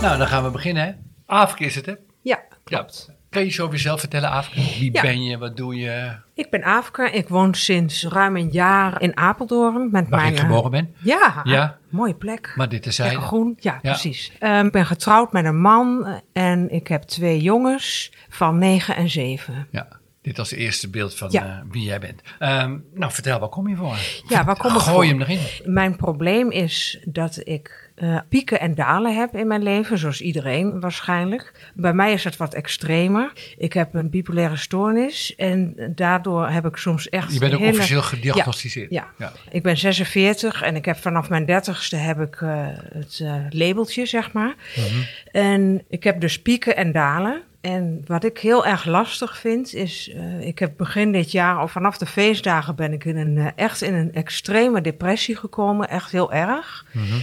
Nou dan gaan we beginnen. hè. Afrika is het, hè? Ja, klopt. Ja. Kan je iets over jezelf vertellen, Afrika? Wie Ja. ben je? Wat doe je? Ik ben Afke. Ik woon sinds ruim een jaar in Apeldoorn. Met Waar mijn, ik eh, geboren ben? Ja, Ja. mooie plek. Maar dit terzijde. Lekker groen. Ja, Ja. precies. Ehm, Ik ben getrouwd met een man eh, en ik heb twee jongens van 9 en 7. Ja, dit als eerste beeld van Ja. eh, wie jij bent. Ehm, nou, vertel, waar kom je voor? Ja, waar kom ik Gooi voor? hem erin. Mijn probleem is dat ik eh, pieken en dalen heb in mijn leven, zoals iedereen waarschijnlijk. Bij mij is het wat extremer. Ik heb een bipolaire stoornis en daardoor heb ik soms echt Je bent ook hele- officieel gediagnosticeerd. Ja. ja. Ik ben 46 en ik heb vanaf mijn 30ste heb ik eh, het eh, labeltje, zeg maar. Mhm. En ik heb dus pieken en dalen. En wat ik heel erg lastig vind, is, ik heb begin dit jaar, of vanaf de feestdagen ben ik in een, echt in een extreme depressie gekomen, echt heel erg. Mhm.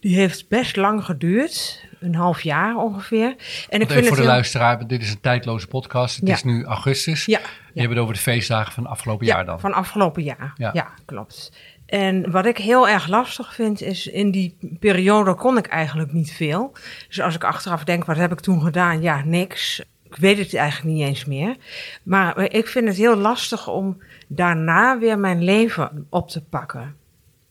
Die heeft best lang geduurd, een half jaar ongeveer. En ik vind voor de heel- luisteraar, dit is een tijdloze podcast. Het Ja. is nu augustus. Ja, Je ja. hebt het over de feestdagen van afgelopen Ja, jaar dan. van afgelopen jaar. Ja. Ja. klopt. En wat ik heel erg lastig vind, is in die periode kon ik eigenlijk niet veel. Dus als ik achteraf denk, wat heb ik toen gedaan? Ja, niks. Ik weet het eigenlijk niet eens meer. Maar ik vind het heel lastig om daarna weer mijn leven op te pakken.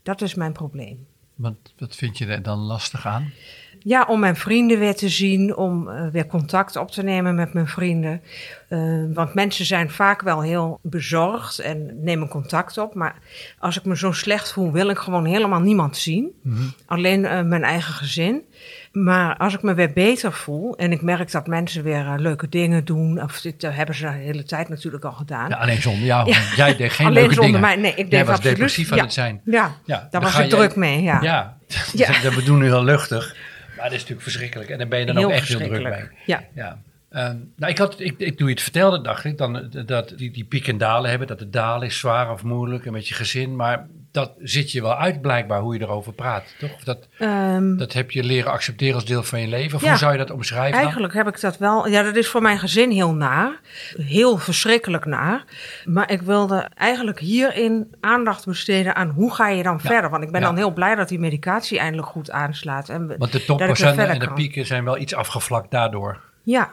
Dat is mijn probleem. Want wat vind je er dan lastig aan? Ja, om mijn vrienden weer te zien, om eh, weer contact op te nemen met mijn vrienden. Eh, want mensen zijn vaak wel heel bezorgd en nemen contact op. Maar als ik me zo slecht voel, wil ik gewoon helemaal niemand zien. Mhm. Alleen eh, mijn eigen gezin. Maar als ik me weer beter voel en ik merk dat mensen weer eh, leuke dingen doen. Of dit eh, hebben ze de hele tijd natuurlijk al gedaan. Ja, alleen zonder jou. Ja. Jij deed geen Alleen leuke zonder dingen. mij. Nee, ik deed was absoluut- depressief aan ja. het zijn. Ja, Ja, daar dan was ik druk mee. Ja. Ja, Ja. dat we doen nu heel luchtig. Maar dat is natuurlijk verschrikkelijk. En daar ben je dan Heel ook echt heel druk mee. verschrikkelijk. Ja. Ehm, nou, ik had, ik, ik, toen je het vertelde, dacht ik dan eh, dat die, die piek en dalen hebben. Dat het dalen is zwaar of moeilijk en met je gezin. Maar dat zit je wel uit blijkbaar hoe je erover praat, toch? Of Dat, Ehm, dat heb je leren accepteren als deel van je leven. Of Ja. hoe zou je dat omschrijven dan? Eigenlijk heb ik dat wel. Ja, dat is voor mijn gezin heel naar. Heel verschrikkelijk naar. Maar ik wilde eigenlijk hierin aandacht besteden aan hoe ga je dan verder. Want ik ben Ja. dan heel blij dat die medicatie eindelijk goed aanslaat. En Want de verder en de pieken zijn wel iets afgevlakt daardoor. Ja,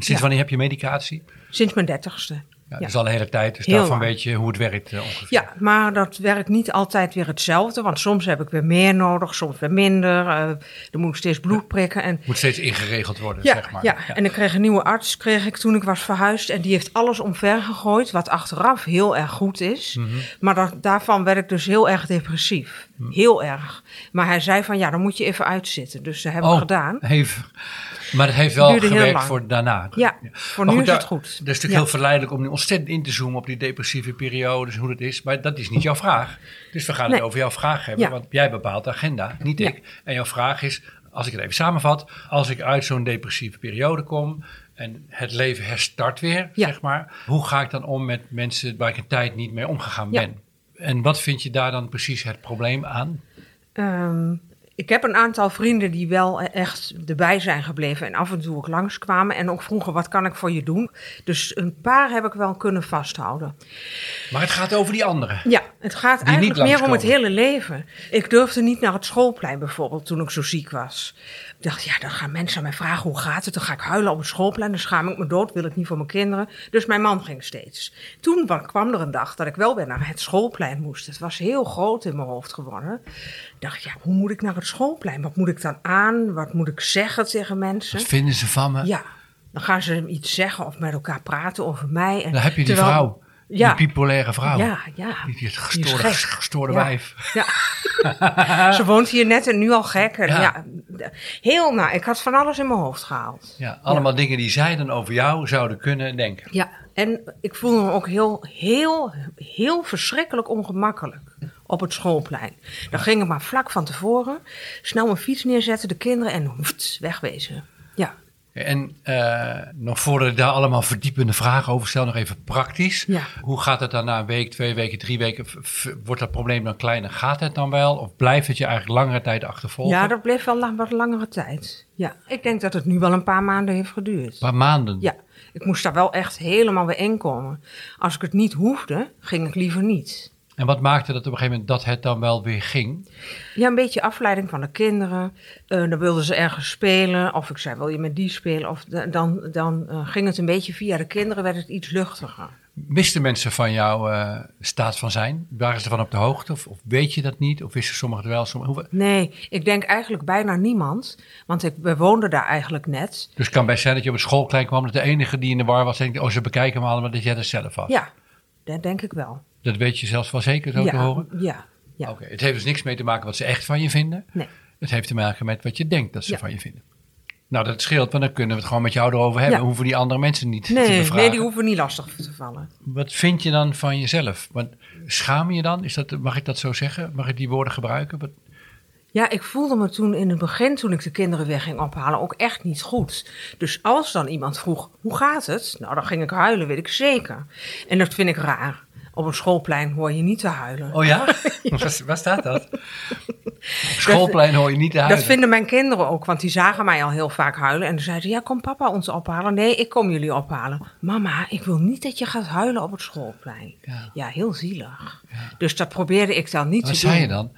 En sinds Ja. wanneer heb je medicatie? sinds mijn dertigste. Ja, Ja. Dat is al een hele tijd, dus Heel daarvan lang. weet je hoe het werkt eh, ongeveer. Ja, maar dat werkt niet altijd weer hetzelfde. Want soms heb ik weer meer nodig, soms weer minder. Eh dan moet steeds bloed prikken. En Moet steeds ingeregeld worden, Ja, zeg maar. ja, en ik kreeg een nieuwe arts kreeg ik toen ik was verhuisd. En die heeft alles omver gegooid, wat achteraf heel erg goed is. Mhm. Maar dat, daarvan werd ik dus heel erg depressief. Heel erg. Maar hij zei van, ja, dan moet je even uitzitten. Dus dat heb ik gedaan. Heeft, maar het heeft wel gewerkt voor daarna. Ja, voor Maar nu is daar- het goed. Dat is natuurlijk Ja. heel verleidelijk om nu ontzettend in te zoomen op die depressieve periodes, hoe dat is. Maar dat is niet jouw vraag. Dus we gaan het over jouw vraag hebben, Ja. want jij bepaalt de agenda, niet Ja. ik. En jouw vraag is, als ik het even samenvat, als ik uit zo'n depressieve periode kom en het leven herstart weer, zeg maar. Hoe ga ik dan om met mensen waar ik een tijd niet mee omgegaan ben? En wat vind je daar dan precies het probleem aan? Ehm, ik heb een aantal vrienden die wel echt erbij zijn gebleven en af en toe ook langskwamen. En ook vroegen, wat kan ik voor je doen? Dus een paar heb ik wel kunnen vasthouden. Maar het gaat over die anderen. Ja, het gaat eigenlijk meer om het hele leven. Ik durfde niet naar het schoolplein bijvoorbeeld toen ik zo ziek was. Ik dacht, ja, dan gaan mensen aan mij vragen hoe gaat het. Dan ga ik huilen op het schoolplein, dan schaam ik me dood, wil ik niet voor mijn kinderen. Dus mijn man ging steeds. Toen wa- kwam er een dag dat ik wel weer naar het schoolplein moest. Het was heel groot in mijn hoofd geworden. Ik dacht, ja, hoe moet ik naar het schoolplein? Wat moet ik dan aan? Wat moet ik zeggen tegen mensen? Wat vinden ze van me? Ja, dan gaan ze iets zeggen of met elkaar praten over mij. En Dan heb je die terwijl- vrouw, Ja. die bipolaire vrouw. Ja, ja. Die, die gestoorde, gek. gestoorde Ja. wijf. Ja. Ze woont hier net en nu al gek. En Ja. ja. heel na. Ik had van alles in mijn hoofd gehaald. Ja, allemaal dingen die zij dan over jou zouden kunnen denken. Ja, en ik voelde me ook heel, heel, heel verschrikkelijk ongemakkelijk. op het schoolplein. Dan ging ik maar vlak van tevoren snel mijn fiets neerzetten, de kinderen en wegwezen. Ja, En eh, nog voordat ik daar allemaal verdiepende vragen over stel, nog even praktisch. Ja. Hoe gaat het dan na een week, twee weken, drie weken? Wordt dat probleem dan kleiner? Gaat het dan wel? Of blijft het je eigenlijk langere tijd achtervolgen? ja dat bleef wel lang, wat langere tijd. Ja, ik denk dat het nu wel een paar maanden heeft geduurd. Een paar maanden. Ja, ik moest daar wel echt helemaal weer in komen. Als ik het niet hoefde, ging ik liever niet. En wat maakte dat op een gegeven moment dat het dan wel weer ging? Ja, een beetje afleiding van de kinderen. Eh, dan wilden ze ergens spelen. Of ik zei, wil je met die spelen? Of da- dan, dan eh, ging het een beetje via de kinderen, werd het iets luchtiger. Wisten mensen van jouw eh, staat van zijn? Waren ze ervan op de hoogte? Of, of weet je dat niet? Of wisten sommigen het wel? Sommigen, Nee, ik denk eigenlijk bijna niemand. Want ik, we woonden daar eigenlijk net. dus het kan best zijn dat je op het schoolplein kwam... dat de enige die in de war was, denkt... oh, ze bekijken me allemaal dat jij er zelf was. Ja, dat denk ik wel. Dat weet je zelfs wel zeker zo te horen? ja, ja. Oké, het heeft dus niks mee te maken wat ze echt van je vinden. Nee. Het heeft te maken met wat je denkt dat ze Ja. van je vinden. Nou, dat scheelt, want dan kunnen we het gewoon met jou erover hebben. Ja. Hoeven die andere mensen niet te Nee, bevragen. nee, die hoeven niet lastig te vallen. Wat vind je dan van jezelf? Want schaam je dan? Is dat, mag ik dat zo zeggen? Mag ik die woorden gebruiken? Wat- Ja, ik voelde me toen in het begin, toen ik de kinderen weg ging ophalen, ook echt niet goed. Dus als dan iemand vroeg, hoe gaat het? Nou, dan ging ik huilen, weet ik zeker. En dat vind ik raar. Op een schoolplein hoor je niet te huilen. Oh ja? Waar, waar staat dat? Op schoolplein hoor je niet te huilen. Dat vinden mijn kinderen ook, want die zagen mij al heel vaak huilen. En zeiden ze, ja, kom papa ons ophalen. Nee, ik kom jullie ophalen. Mama, ik wil niet dat je gaat huilen op het schoolplein. Ja. Ja, heel zielig. Dus dat probeerde ik dan niet Wat te zei doen. je dan?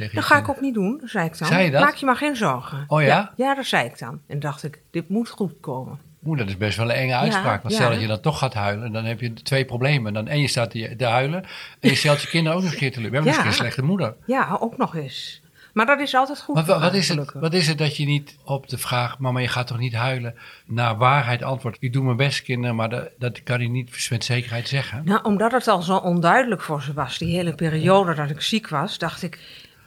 Tegen Dat ga ik ook niet doen, zei ik dan. Zei je dat? Maak je maar geen zorgen. Oh ja? Ja, dat zei ik dan. En dacht ik, dit moet goed komen. Oeh, dat is best wel een enge uitspraak. Want ja. stel dat je dan toch gaat huilen, dan heb je twee problemen. Dan, en je staat te, te huilen en je stelt je kinderen ook nog een keer teleur. We hebben misschien een slechte moeder. Ja, ook nog eens. Maar dat is altijd goed. Maar wat, is het, wat is het dat je niet op de vraag, mama, je gaat toch niet huilen, naar waarheid antwoordt? Ik doe mijn best, kinderen, maar dat, dat kan je niet met zekerheid zeggen. Nou, omdat het al zo onduidelijk voor ze was, die hele periode dat ik ziek was, dacht ik,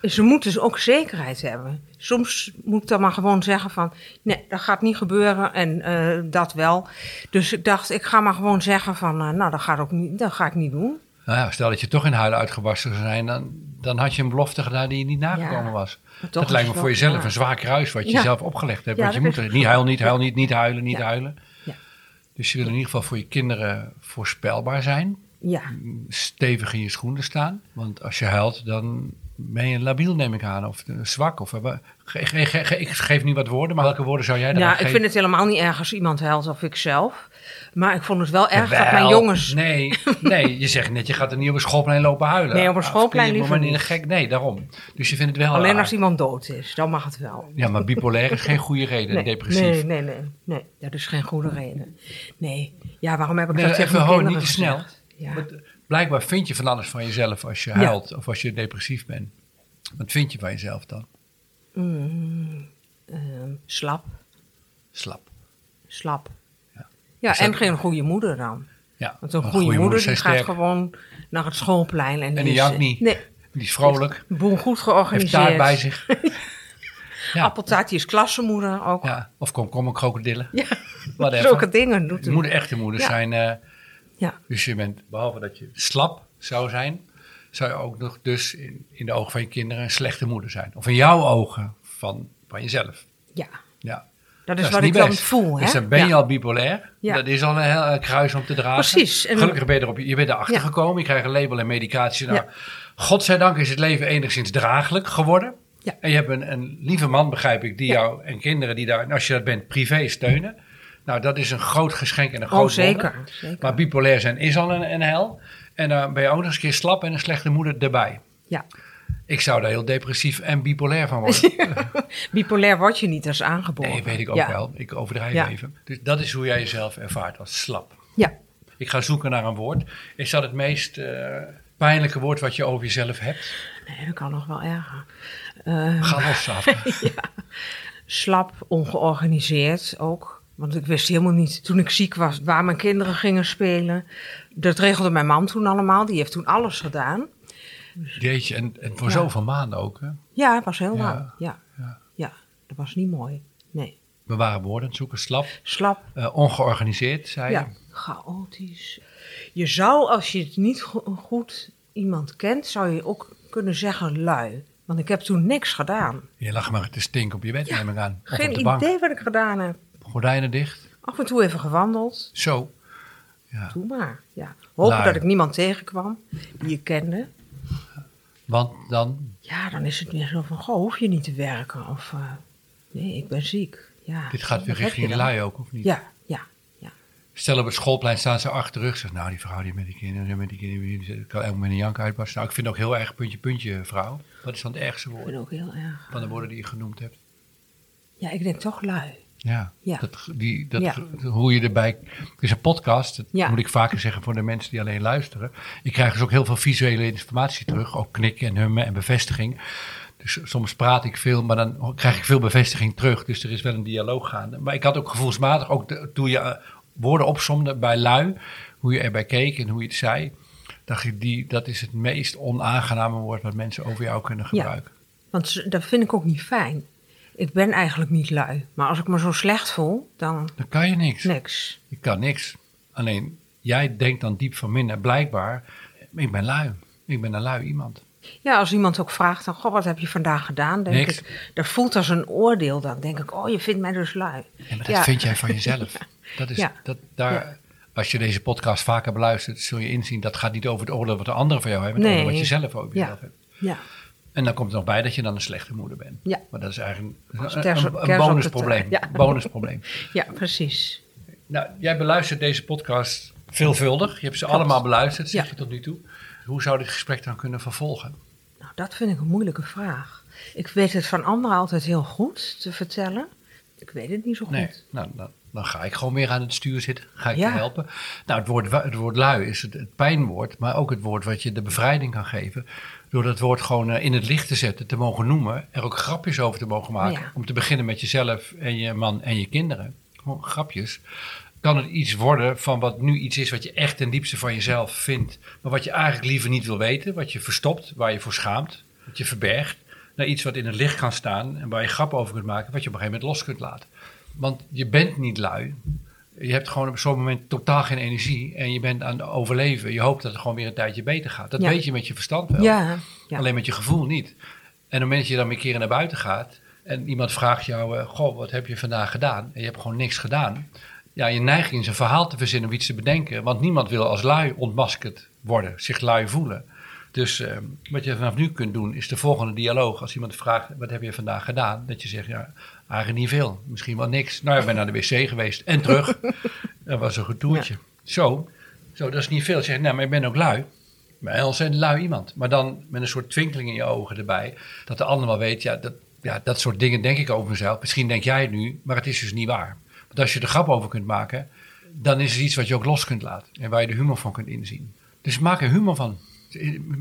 ze moeten dus ook zekerheid hebben. Soms moet ik dan maar gewoon zeggen van, nee, dat gaat niet gebeuren en eh, dat wel. Dus ik dacht, ik ga maar gewoon zeggen van, eh, nou, dat, gaat ook niet, dat ga ik niet doen. Nou ja, stel dat je toch in huilen uitgebarsten zou zijn, dan, dan had je een belofte gedaan die je niet nagekomen Ja, was. Dat lijkt me voor jezelf een zwaar kruis wat je Ja. zelf opgelegd hebt. Want je moet er niet huilen, niet huilen, niet, niet huilen, niet huilen. Ja. Dus je wil in ieder geval voor je kinderen voorspelbaar zijn. Ja, stevig in je schoenen staan. Want als je huilt, dan ben je labiel, neem ik aan. Of eh, zwak. Of, eh, ge- ge- ge- ge- ik geef nu wat woorden, maar welke woorden zou jij daar ja ik geven? vind het helemaal niet erg als iemand huilt of ik zelf. Maar ik vond het wel erg dat Wel, mijn jongens... Nee, nee, je zegt net, je gaat er niet op een schoolplein lopen huilen. Nee, op een Of schoolplein liever maar in een niet. gek, Nee, daarom. Dus je vindt het wel Alleen als iemand dood is, dan mag het wel. Ja, maar bipolair is geen goede reden, Nee, depressief. Nee, nee, nee, nee. Dat is geen goede reden. Nee. Ja, waarom heb ik Nee, dat tegen even ho, niet te snel. gezegd? Ja. Blijkbaar vind je van alles van jezelf als je Ja. huilt of als je depressief bent. Wat vind je van jezelf dan? Mm, ehm, slap, Slap. slap. Ja. Ja, Is dat- en geen goede moeder dan. Ja, Want een goede, moeder die gaat sterk. gewoon naar het schoolplein. En, En die is, jankt eh, niet. Nee, Die is vrolijk. boel goed Heeft georganiseerd. taart bij zich. Ja. Appeltaart, die is klassenmoeder ook. Ja, of komkommer, krokodillen. Ja, Whatever. zulke dingen doet moeder, echte moeders Ja. zijn... eh, Ja. Dus je bent, behalve dat je slap zou zijn... zou je ook nog dus in, in de ogen van je kinderen een slechte moeder zijn. Of in jouw ogen van, van jezelf. Ja, Ja. dat is Dat wat ik dan voel. Hè? Dus dan ben je al bipolair. Ja. Dat is al een heel eh, kruis om te dragen. Precies. En- Gelukkig ben je erop. Je bent erachter Ja. gekomen. Je krijgt een label en medicatie. Nou. Godzijdank is het leven enigszins draaglijk geworden. En je hebt een, een lieve man, begrijp ik, die jou en kinderen die daar, en als je dat bent, privé steunen. Nou, dat is een groot geschenk en een groot Oh, zeker. Maar bipolair zijn is al een, een hel. En dan ben je ook nog eens een keer slap en een slechte moeder erbij. Ja. Ik zou daar heel depressief en bipolair van worden. Bipolair word je niet als aangeboren. Nee, weet ik ook ja. wel. Ik overdrijf Ja. even. Dus dat is hoe jij jezelf ervaart als slap. Ja. Ik ga zoeken naar een woord. Is dat het meest eh, pijnlijke woord wat je over jezelf hebt? Nee, dat kan nog wel erger. Eh, Ga los af. slap, ongeorganiseerd ook. Want ik wist helemaal niet, toen ik ziek was, waar mijn kinderen gingen spelen. Dat regelde mijn man toen allemaal. Die heeft toen alles gedaan. Jeetje, en, en voor Ja. zoveel maanden ook. Hè? Ja, het was heel Ja. lang. Ja. Ja. ja, dat was niet mooi. Nee. We waren woorden zoeken. Slap, Slap, eh, ongeorganiseerd, zei je. ja, chaotisch. Je zou, als je het niet go- goed iemand kent, zou je ook kunnen zeggen lui. Want ik heb toen niks gedaan. Je lag maar te stinken op je bed, neem ik aan. Geen idee wat ik gedaan heb. Gordijnen dicht. Af en toe even gewandeld. Zo. Ja. Doe maar. Ja. Hopen dat ik niemand tegenkwam die je kende. Want dan, Ja, dan is het meer zo van, goh, hoef je niet te werken. Of, eh, nee, ik ben ziek. Ja. dit gaat weer richting de lui ook, of niet? Ja, ja, ja. Stel op het schoolplein staan ze achterrug. Zegt, nou, die vrouw die met die kinderen, met die kinderen, kan elk moment een jank uitbarsten. Nou, ik vind ook heel erg puntje, puntje, vrouw. Wat is dan het ergste Ik woord vind ook heel erg. van de woorden die je genoemd hebt? Ja, ik denk toch lui. Ja, Ja. Dat, die, dat, Ja. hoe je erbij... Het is een podcast, dat Ja. moet ik vaker zeggen voor de mensen die alleen luisteren. Ik krijg dus ook heel veel visuele informatie terug. Ook knikken en hummen en bevestiging. Dus soms praat ik veel, maar dan krijg ik veel bevestiging terug. Dus er is wel een dialoog gaande. Maar ik had ook gevoelsmatig, ook de- toen je eh, woorden opzomde bij lui, hoe je erbij keek en hoe je het zei, dacht ik, die, dat is het meest onaangename woord wat mensen over jou kunnen gebruiken. Want dat vind ik ook niet fijn. Ik ben eigenlijk niet lui. Maar als ik me zo slecht voel, dan Dan kan je niks. niks. Je kan niks. Alleen, jij denkt dan diep van binnen, blijkbaar, ik ben lui. Ik ben een lui iemand. Ja, als iemand ook vraagt, dan, goh, wat heb je vandaag gedaan? Denk Niks. ik, dat voelt als een oordeel. Dan denk ik, oh, je vindt mij dus lui. Ja, maar dat Ja. vind jij van jezelf. Dat is, Ja. dat, daar. Als je deze podcast vaker beluistert, zul je inzien dat gaat niet over het oordeel wat de anderen van jou hebben, maar Nee. over wat je zelf over Ja. jezelf hebt. Ja, En dan komt er nog bij dat je dan een slechte moeder bent. Ja. Maar dat is eigenlijk een, bonusprobleem. ja. bonusprobleem. ja precies. Nou, jij beluistert deze podcast veelvuldig. Je hebt ze allemaal beluisterd, zeg Ja. je tot nu toe. Hoe zou dit gesprek dan kunnen vervolgen? Nou, dat vind ik een moeilijke vraag. Ik weet het van anderen altijd heel goed te vertellen. Ik weet het niet zo goed. Nee, nou, dan, dan ga ik gewoon weer aan het stuur zitten. Ga ik Ja. je helpen. Nou, het woord, het woord lui is het, het pijnwoord, maar ook het woord wat je de bevrijding kan geven. Door dat woord gewoon eh, in het licht te zetten, te mogen noemen. Er ook grapjes over te mogen maken. Ja. Om te beginnen met jezelf en je man en je kinderen. Gewoon grapjes. Kan het iets worden van wat nu iets is wat je echt ten diepste van jezelf vindt. Maar wat je eigenlijk liever niet wil weten. Wat je verstopt, waar je voor schaamt. Wat je verbergt. Naar iets wat in het licht kan staan en waar je grap over kunt maken. Wat je op een gegeven moment los kunt laten. Want je bent niet lui. Je hebt gewoon op zo'n moment totaal geen energie. En je bent aan het overleven. Je hoopt dat het gewoon weer een tijdje beter gaat. Dat Ja. weet je met je verstand wel. Ja, ja. Alleen met je gevoel niet. En op het moment dat je dan weer een keer naar buiten gaat. En iemand vraagt jou, eh, goh, wat heb je vandaag gedaan? En je hebt gewoon niks gedaan. Ja, je neiging is een verhaal te verzinnen of iets te bedenken. Want niemand wil als lui ontmaskerd worden, zich lui voelen. Dus eh, wat je vanaf nu kunt doen, is de volgende dialoog. Als iemand vraagt, wat heb je vandaag gedaan? Dat je zegt, ja, eigenlijk niet veel. Misschien wel niks. Nou, ik ben naar de wc geweest en terug. dat was een goed toertje. Zo, zo, dat is niet veel. Zeg, nou, maar ik ben ook lui. Maar een ontzettend lui iemand. Maar dan met een soort twinkeling in je ogen erbij. Dat de ander wel weet, ja dat, ja, dat soort dingen denk ik over mezelf. Misschien denk jij het nu, maar het is dus niet waar. Want als je er grap over kunt maken, dan is het iets wat je ook los kunt laten. En waar je de humor van kunt inzien. Dus maak er humor van.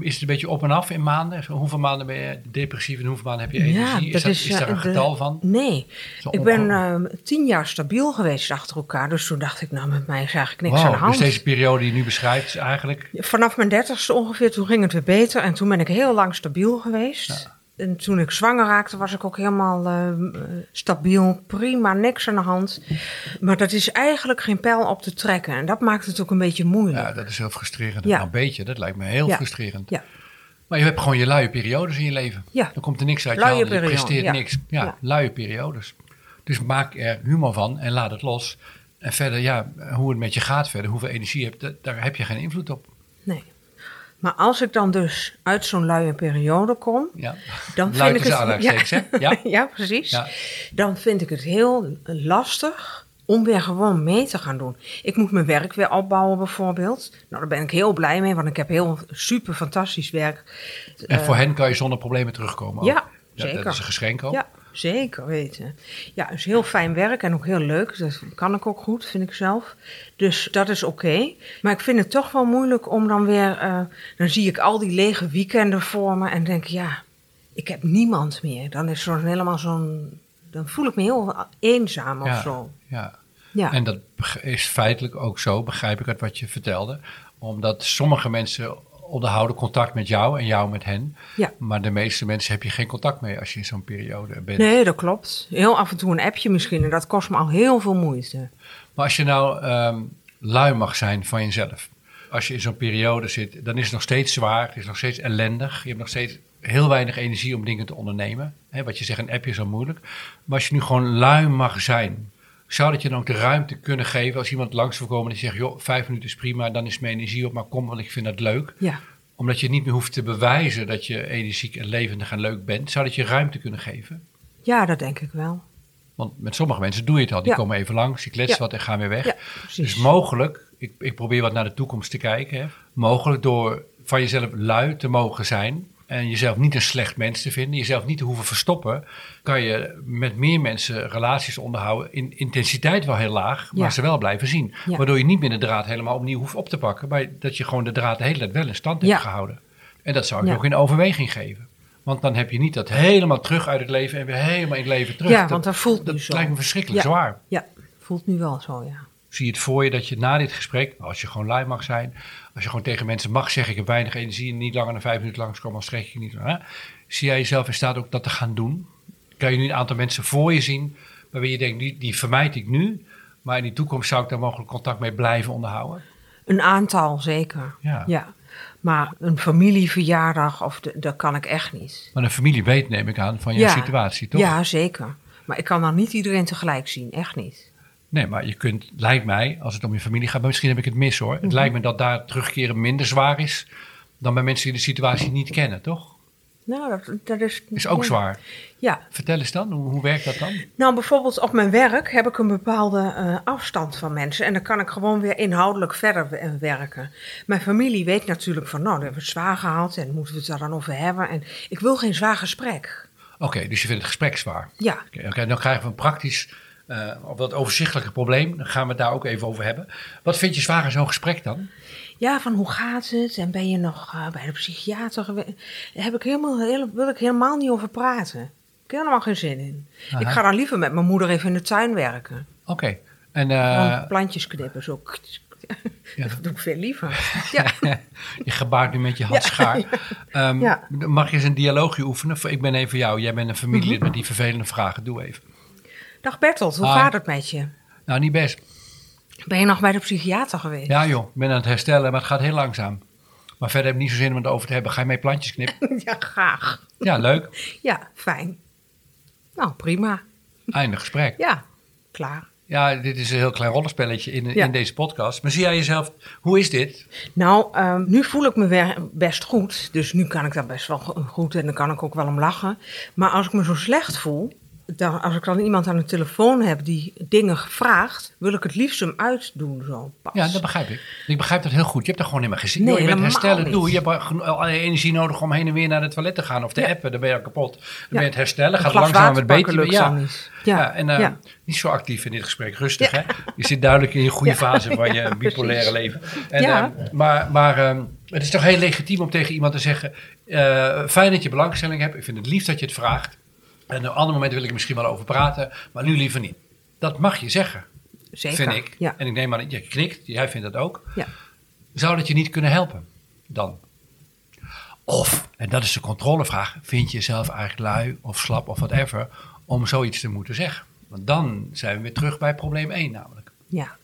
Is het een beetje op en af in maanden? Hoeveel maanden ben je depressief en hoeveel maanden heb je energie? is, dat, is eh, daar een de- getal van? Nee. Ik ben ongelooflijk. eh, tien jaar stabiel geweest achter elkaar. Dus toen dacht ik, nou, met mij is eigenlijk niks aan de hand. dus deze periode die je nu beschrijft is eigenlijk... Vanaf mijn dertigste ongeveer, toen ging het weer beter. En toen ben ik heel lang stabiel geweest. En toen ik zwanger raakte, was ik ook helemaal eh, stabiel. Prima, niks aan de hand. Maar dat is eigenlijk geen pijl op te trekken. En dat maakt het ook een beetje moeilijk. Ja, dat is heel frustrerend. Ja. Nou, een beetje, dat lijkt me heel Ja. frustrerend. Ja. Maar je hebt gewoon je luie periodes in je leven. Ja. Dan komt er niks uit je Luie handen. Je periode, presteert ja. niks. Ja, Ja. luie periodes. Dus maak er humor van en laat het los. En verder, ja, hoe het met je gaat verder, hoeveel energie je hebt, da- daar heb je geen invloed op. Nee. Maar als ik dan dus uit zo'n luie periode kom, Ja. dan vind ik het... hè? Ja. ja, precies. Ja. Dan vind ik het heel lastig om weer gewoon mee te gaan doen. Ik moet mijn werk weer opbouwen bijvoorbeeld. Nou, daar ben ik heel blij mee, want ik heb heel super fantastisch werk. En Eh, voor hen kan je zonder problemen terugkomen. ook. Ja, zeker. Dat is een geschenk ook. Ja, zeker weten. Ja, het is heel fijn werk en ook heel leuk. Dat kan ik ook goed, vind ik zelf. Dus dat is oké. Maar ik vind het toch wel moeilijk om dan weer... eh, dan zie ik al die lege weekenden voor me en denk ja, ik heb niemand meer. Dan is zo'n helemaal zo'n... Dan voel ik me heel eenzaam of Ja. zo. Ja. Ja. En dat is feitelijk ook zo, begrijp ik uit wat je vertelde. Omdat sommige mensen onderhouden contact met jou en jou met hen. Ja. Maar de meeste mensen heb je geen contact mee als je in zo'n periode bent. Nee, dat klopt. Heel af en toe een appje misschien en dat kost me al heel veel moeite. Maar als je nou ehm, lui mag zijn van jezelf. als je in zo'n periode zit, dan is het nog steeds zwaar, het is nog steeds ellendig. Je hebt nog steeds heel weinig energie om dingen te ondernemen. Wat je zegt, een appje is al moeilijk. Maar als je nu gewoon lui mag zijn, zou dat je dan ook de ruimte kunnen geven als iemand langs wil komen en zegt, joh, vijf minuten is prima, dan is mijn energie op, maar kom, want ik vind dat leuk. Ja. Omdat je niet meer hoeft te bewijzen dat je energiek en levendig en leuk bent, zou dat je ruimte kunnen geven. ja, dat denk ik wel. Want met sommige mensen doe je het al. Die Ja. komen even langs, die kletsen Ja. wat en gaan weer weg. Ja. Dus mogelijk, ik, ik probeer wat naar de toekomst te kijken. Hè. Mogelijk door van jezelf lui te mogen zijn. En jezelf niet een slecht mens te vinden. Jezelf niet te hoeven verstoppen. Kan je met meer mensen relaties onderhouden. In intensiteit wel heel laag, maar Ja. ze wel blijven zien. Ja. Waardoor je niet meer de draad helemaal opnieuw hoeft op te pakken. Maar dat je gewoon de draad de hele tijd wel in stand hebt gehouden. En dat zou ik ook in overweging geven. Want dan heb je niet dat helemaal terug uit het leven en weer helemaal in het leven terug. Ja, want dat voelt dat nu zo. lijkt me verschrikkelijk zwaar. Ja, voelt nu wel zo, ja. Zie je het voor je dat je na dit gesprek, als je gewoon lui mag zijn, als je gewoon tegen mensen mag zeggen: Ik heb weinig energie en niet langer dan vijf minuten langskomen, dan trek je niet. Hè? Zie jij jezelf in staat ook dat te gaan doen? Kan je nu een aantal mensen voor je zien waarbij je denkt: Die, die vermijd ik nu, maar in die toekomst zou ik daar mogelijk contact mee blijven onderhouden? Een aantal, zeker. Ja. ja. Maar een familieverjaardag, of de, dat kan ik echt niet. Maar een familie weet, neem ik aan, van je situatie, toch? Ja, zeker. Maar ik kan dan niet iedereen tegelijk zien, echt niet. Nee, maar je kunt, lijkt mij, als het om je familie gaat, maar misschien heb ik het mis hoor. Mhm. Het lijkt me dat daar terugkeren minder zwaar is dan bij mensen die de situatie niet kennen, toch? Nou, dat, dat is... Is ook zwaar. Ja. Vertel eens dan, hoe, hoe werkt dat dan? Nou, bijvoorbeeld op mijn werk heb ik een bepaalde eh, afstand van mensen. En dan kan ik gewoon weer inhoudelijk verder we- eh, werken. Mijn familie weet natuurlijk van, nou, dat hebben we het zwaar gehad. En moeten we het daar dan over hebben. En ik wil geen zwaar gesprek. Oké, dus je vindt het gesprek zwaar. Ja, Oké, oké, dan krijgen we een praktisch, eh of dat overzichtelijke probleem. Dan gaan we het daar ook even over hebben. Wat vind je zwaar in zo'n gesprek dan? Ja, van hoe gaat het? En ben je nog eh, bij de psychiater geweest? Daar heb ik helemaal, heel, wil ik helemaal niet over praten. Ik heb helemaal geen zin in. Aha. Ik ga dan liever met mijn moeder even in de tuin werken. Oké, en eh, plantjes knippen, zo. Ja. Dat doe ik veel liever. Ja, je gebaart nu met je hand schaar. Ehm, Ja. Mag je eens een dialoogje oefenen? Ik ben even jou, jij bent een familielid Mhm. met die vervelende vragen. Doe even. Dag Bertolt, hoe Hi. gaat het met je? Nou, niet best. Ben je nog bij de psychiater geweest? Ja joh, ik ben aan het herstellen, maar het gaat heel langzaam. Maar verder heb ik niet zo zin om het over te hebben. Ga je mee plantjes knippen? Ja, graag. Ja, leuk. Ja, fijn. Nou, prima. Einde gesprek. Ja, klaar. Ja, dit is een heel klein rollenspelletje in, Ja. in deze podcast. Maar zie jij jezelf, hoe is dit? Nou, ehm, nu voel ik me weer best goed. Dus nu kan ik daar best wel go- goed en dan kan ik ook wel om lachen. Maar als ik me zo slecht voel, dan, als ik dan iemand aan de telefoon heb die dingen vraagt, wil ik het liefst hem uitdoen zo pas. Ja, dat begrijp ik. Ik begrijp dat heel goed. Je hebt er gewoon helemaal geen zin in. Nee, je bent herstellen, niet. doe. Je hebt al je energie nodig om heen en weer naar het toilet te gaan of te Ja. appen. Dan ben je al kapot. Dan ben je het herstellen, Een gaat langzaam pakken lukt ja. niet. Ja, en eh, niet zo actief in dit gesprek. Rustig, hè? Je zit duidelijk in je goede fase van je bipolaire leven. En, Ja. eh, maar maar ehm, het is toch heel legitiem om tegen iemand te zeggen... eh, fijn dat je belangstelling hebt. Ik vind het lief dat je het vraagt. En op een ander moment wil ik er misschien wel over praten. Maar nu liever niet. Dat mag je zeggen, Zeker. vind ik. Ja. En ik neem aan dat je knikt. Jij vindt dat ook. Ja. Zou dat je niet kunnen helpen dan? Of, en dat is de controlevraag, vind je jezelf eigenlijk lui of slap of whatever om zoiets te moeten zeggen? Want dan zijn we weer terug bij probleem 1 namelijk. Ja.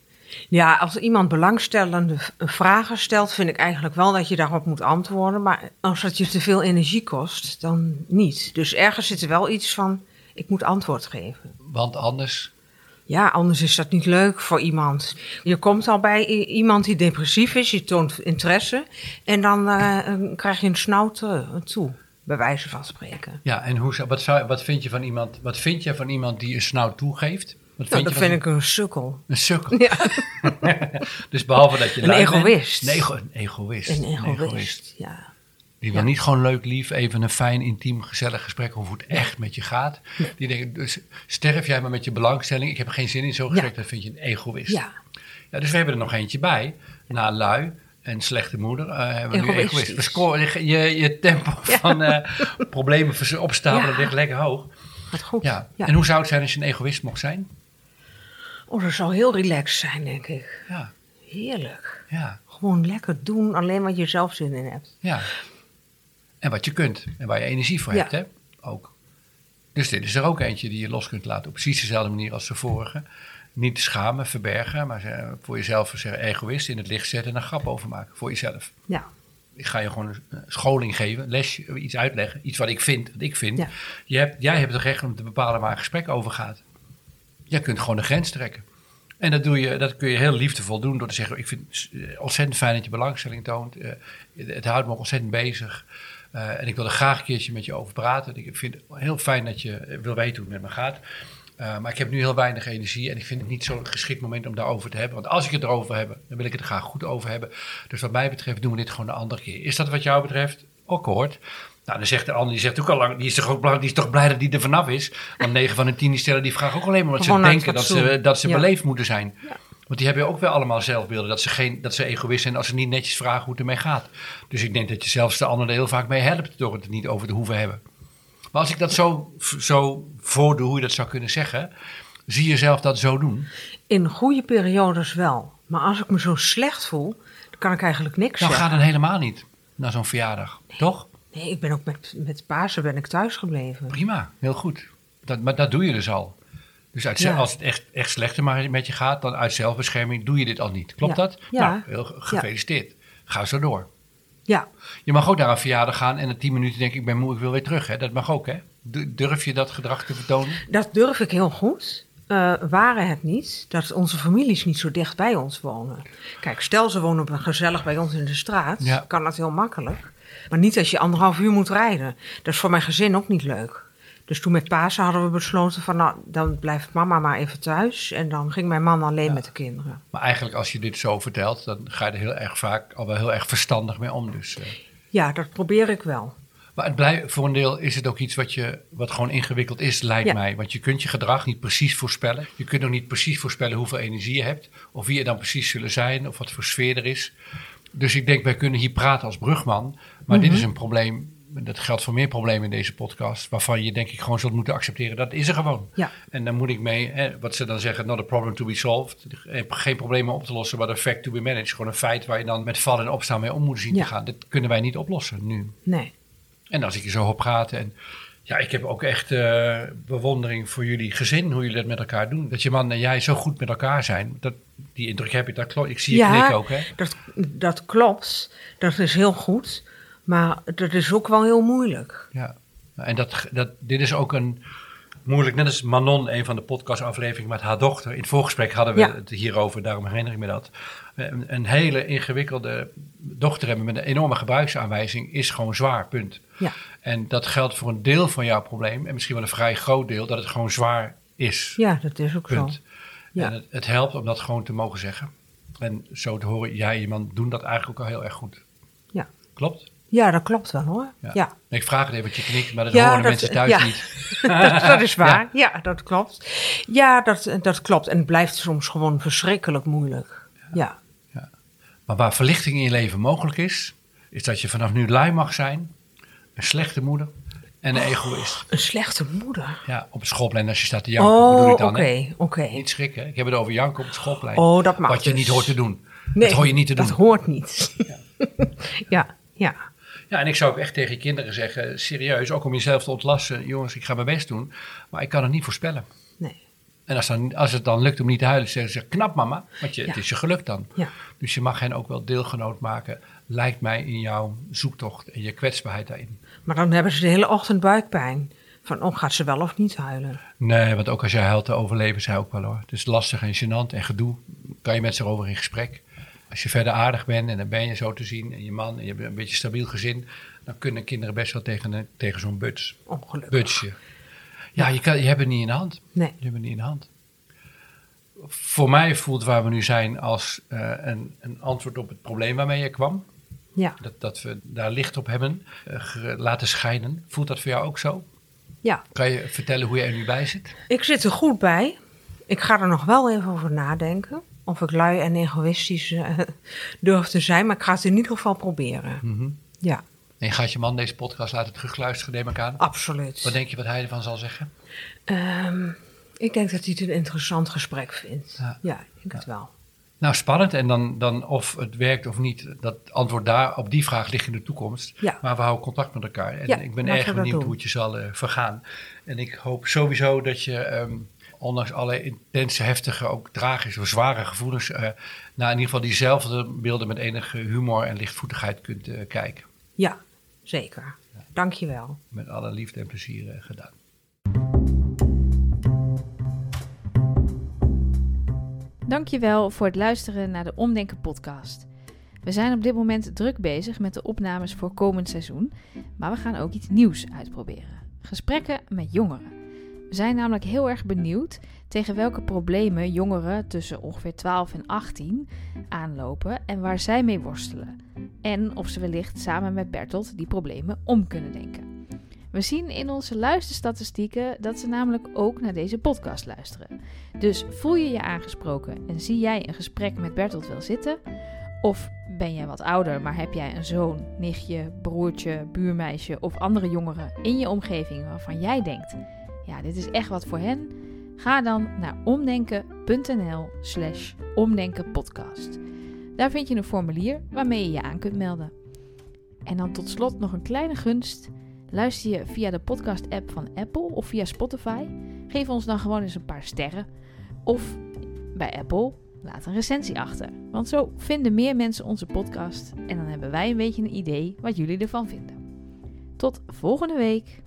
Ja, als iemand belangstellende vragen stelt, vind ik eigenlijk wel dat je daarop moet antwoorden. Maar als het je te veel energie kost, dan niet. Dus ergens zit er wel iets van, ik moet antwoord geven. Want anders, Ja, anders is dat niet leuk voor iemand. Je komt al bij iemand die depressief is, je toont interesse. En dan eh, eh, krijg je een snauw te- toe, bij wijze van spreken. ja, en hoe, wat, zou, wat, vind je van iemand, wat vind je van iemand die een snauw toegeeft? Wat Nou, dat vind ik een sukkel. Een sukkel. Ja, Dus behalve dat je Een bent- egoïst. Een, ego, een egoïst. een Een egoïst. Ja. Die wil Ja. niet gewoon leuk, lief, even een fijn, intiem, gezellig gesprek over hoe het echt met je gaat. Die denken, dus sterf jij maar met je belangstelling. Ik heb er geen zin in zo'n gesprek, Ja. dat vind je een egoïst. ja, Ja, dus we hebben er nog eentje bij. Na lui en slechte moeder eh, hebben we nu egoïst. We scoren, je, je tempo van eh, problemen opstapelen ligt lekker hoog. wat goed. Ja. Ja. En hoe zou het zijn als je een egoïst mocht zijn? Oh, dat zou heel relaxed zijn, denk ik. Ja, Heerlijk. ja, Gewoon lekker doen, alleen wat je zelf zin in hebt. ja. En wat je kunt en waar je energie voor Ja. hebt, hè? Ook. Dus dit is er ook eentje die je los kunt laten op precies dezelfde manier als de vorige. niet schamen, verbergen, maar voor jezelf zeggen egoïst in het licht zetten en een grap over maken voor jezelf. Ja. Ik ga je gewoon een scholing geven, lesje, iets uitleggen, iets wat ik vind, wat ik vind. Ja. Je hebt, jij hebt het recht om te bepalen waar een gesprek over gaat. Jij kunt gewoon een grens trekken. En dat, doe je, dat kun je heel liefdevol doen door te zeggen: Ik vind het ontzettend fijn dat je belangstelling toont. Eh, het houdt me ook ontzettend bezig. Eh, en ik wil er graag een keertje met je over praten. Ik vind het heel fijn dat je wil weten hoe het met me gaat. Eh, maar ik heb nu heel weinig energie en ik vind het niet zo'n geschikt moment om daarover te hebben. Want als ik het erover heb, dan wil ik het er graag goed over hebben. Dus wat mij betreft doen we dit gewoon een andere keer. Is dat wat jou betreft? Akkoord. Nou, dan zegt de ander, die zegt ook al lang, die is toch ook blij, die is toch blij dat die er vanaf is. Want 9 van de 10 die stellen die vraag ook alleen maar omdat Gewoon ze denken dat ze, dat ze Ja. beleefd moeten zijn. Want die hebben ook wel allemaal zelfbeelden. Dat ze, geen, dat ze egoïst zijn als ze niet netjes vragen hoe het ermee gaat. Dus ik denk dat je zelfs de ander er heel vaak mee helpt door het er niet over te hoeven hebben. Maar als ik dat zo, zo voordoe, hoe je dat zou kunnen zeggen, zie je zelf dat zo doen. In goede periodes wel. Maar als ik me zo slecht voel, dan kan ik eigenlijk niks Dan gaat het helemaal niet naar zo'n verjaardag. Toch? Nee, ik ben ook met, met Pasen ben ik thuis gebleven. Prima, heel goed. Dat, maar dat doe je dus al. Dus uit, Ja. als het echt, echt slechter met je gaat, dan uit zelfbescherming doe je dit al niet. Klopt Ja. dat? Ja. Nou, heel ge- gefeliciteerd. Ga zo door. Ja, Je mag ook naar een verjaardag gaan en in tien minuten denk ik, ik ben moe, ik wil weer terug. Hè? Dat mag ook, hè? Du- Durf je dat gedrag te vertonen? dat durf ik heel goed. Eh waren het niet dat onze families niet zo dicht bij ons wonen. Kijk, stel ze wonen op- gezellig bij ons in de straat, Ja. kan dat heel makkelijk. Maar niet als je anderhalf uur moet rijden. Dat is voor mijn gezin ook niet leuk. Dus toen met Pasen hadden we besloten van, nou, dan blijft mama maar even thuis. En dan ging mijn man alleen met de kinderen. Maar eigenlijk als je dit zo vertelt, dan ga je er heel erg vaak al wel heel erg verstandig mee om. Dus, eh. Ja, dat probeer ik wel. Maar het blij, voor een deel is het ook iets wat, je, wat gewoon ingewikkeld is, lijkt Ja. mij. Want je kunt je gedrag niet precies voorspellen. Je kunt ook niet precies voorspellen hoeveel energie je hebt. Of wie er dan precies zullen zijn. Of wat voor sfeer er is. Dus ik denk, wij kunnen hier praten als brugman. Maar dit is een probleem. Dat geldt voor meer problemen in deze podcast. Waarvan je denk ik gewoon zult moeten accepteren. Dat is er gewoon. Ja. En dan moet ik mee, hè, wat ze dan zeggen, not a problem to be solved. Eh, Geen problemen op te lossen, maar een fact to be managed. Gewoon een feit waar je dan met vallen en opstaan mee om moet zien Ja. te gaan. Dat kunnen wij niet oplossen nu. Nee. En als ik je zo hoor praten. En ja, ik heb ook echt eh, bewondering voor jullie gezin, hoe jullie dat met elkaar doen. Dat je man en jij zo goed met elkaar zijn. Dat, die indruk heb ik, dat klopt. Ik zie je Ja. ook, hè? Dat, dat klopt. Dat is heel goed. Maar dat is ook wel heel moeilijk. Ja. En dat, dat, dit is ook een moeilijk, net als Manon, een van de podcastafleveringen met haar dochter. In het voorgesprek hadden we Ja. het hierover, daarom herinner ik me dat. Een, een hele ingewikkelde dochter hebben met een enorme gebruiksaanwijzing is gewoon zwaar, punt. Ja. En dat geldt voor een deel van jouw probleem, en misschien wel een vrij groot deel, dat het gewoon zwaar is. Ja, dat is ook Punt. zo. Ja. En het, het helpt om dat gewoon te mogen zeggen. En zo te horen, jij en je man doen dat eigenlijk ook al heel erg goed. Ja. Klopt? Ja, dat klopt wel hoor. Ja. Ik vraag het even, want je knikt, maar dat Ja, horen dat- mensen thuis ja. niet. dat, dat is waar. Ja, dat klopt. Ja, dat, dat klopt. En het blijft soms gewoon verschrikkelijk moeilijk. Ja. Maar waar verlichting in je leven mogelijk is, is dat je vanaf nu lui mag zijn, een slechte moeder en een egoïst. Een slechte moeder. Ja, op het schoolplein als je staat te janken, bedoel Oh, ik dan. oké, oké. Niet schrikken, ik heb het over janken op het schoolplein. Oh, dat mag Wat je dus. niet hoort te doen. Nee, dat hoor je niet te doen. Dat hoort niet. ja, ja. Ja, en ik zou ook echt tegen je kinderen zeggen, serieus, ook om jezelf te ontlasten. Jongens, ik ga mijn best doen, maar ik kan het niet voorspellen. Nee. En als, dan, als het dan lukt om niet te huilen, zeggen ze, knap mama, want je, Ja. het is je gelukt dan. Ja. Dus je mag hen ook wel deelgenoot maken, lijkt mij, in jouw zoektocht en je kwetsbaarheid daarin. Maar dan hebben ze de hele ochtend buikpijn. Van, oh, gaat ze wel of niet huilen? Nee, want ook als jij huilt, overleven zij ook wel hoor. Het is lastig en gênant en gedoe. Kan je met ze over in gesprek. Als je verder aardig bent en dan ben je zo te zien en je man en je hebt een beetje stabiel gezin, dan kunnen kinderen best wel tegen, een- tegen zo'n buts, Ongelukkig. butsje. Ja, je, kan, je hebt het niet in de hand. Nee. Je hebt het niet in de hand. Voor mij voelt waar we nu zijn als eh, een, een antwoord op het probleem waarmee je kwam. Ja, Dat, dat we daar licht op hebben eh, laten schijnen. Voelt dat voor jou ook zo? ja. Kan je vertellen hoe je er nu bij zit? Ik zit er goed bij. Ik ga er nog wel even over nadenken. Of ik lui en egoïstisch eh, durf te zijn. Maar ik ga het in ieder geval proberen. Mhm. Ja, En gaat je man deze podcast laten terugluisteren, neem ik aan. absoluut. Wat denk je wat hij ervan zal zeggen? Ehm, ik denk dat hij het een interessant gesprek vindt. Ja. Ja, ik denk het wel. Nou, spannend. En dan, dan of het werkt of niet, dat antwoord daar op die vraag ligt in de toekomst. Ja. Maar we houden contact met elkaar. En Ja, ik ben erg benieuwd hoe het je zal eh, vergaan. En ik hoop sowieso dat je ehm, ondanks alle intense, heftige, ook tragische, zware gevoelens, uh, naar in ieder geval diezelfde beelden met enige humor en lichtvoetigheid kunt uh, kijken. Ja, zeker. Ja. Dank je wel. Met alle liefde en plezier uh, gedaan. Dankjewel voor het luisteren naar de Omdenken podcast. We zijn op dit moment druk bezig met de opnames voor komend seizoen, maar we gaan ook iets nieuws uitproberen. Gesprekken met jongeren. We zijn namelijk heel erg benieuwd tegen welke problemen jongeren tussen ongeveer 12 en 18 aanlopen en waar zij mee worstelen. En of ze wellicht samen met Bertolt die problemen om kunnen denken. We zien in onze luisterstatistieken dat ze namelijk ook naar deze podcast luisteren. Dus voel je je aangesproken en zie jij een gesprek met Bertolt wel zitten? Of ben jij wat ouder, maar heb jij een zoon, nichtje, broertje, buurmeisje of andere jongeren in je omgeving waarvan jij denkt: ja, dit is echt wat voor hen? Ga dan naar omdenken.nl/slash omdenkenpodcast. Daar vind je een formulier waarmee je je aan kunt melden. En dan tot slot nog een kleine gunst. Luister je via de podcast-app van Apple of via Spotify? Geef ons dan gewoon eens een paar sterren. Of bij Apple, laat een recensie achter. Want zo vinden meer mensen onze podcast en dan hebben wij een beetje een idee wat jullie ervan vinden. Tot volgende week.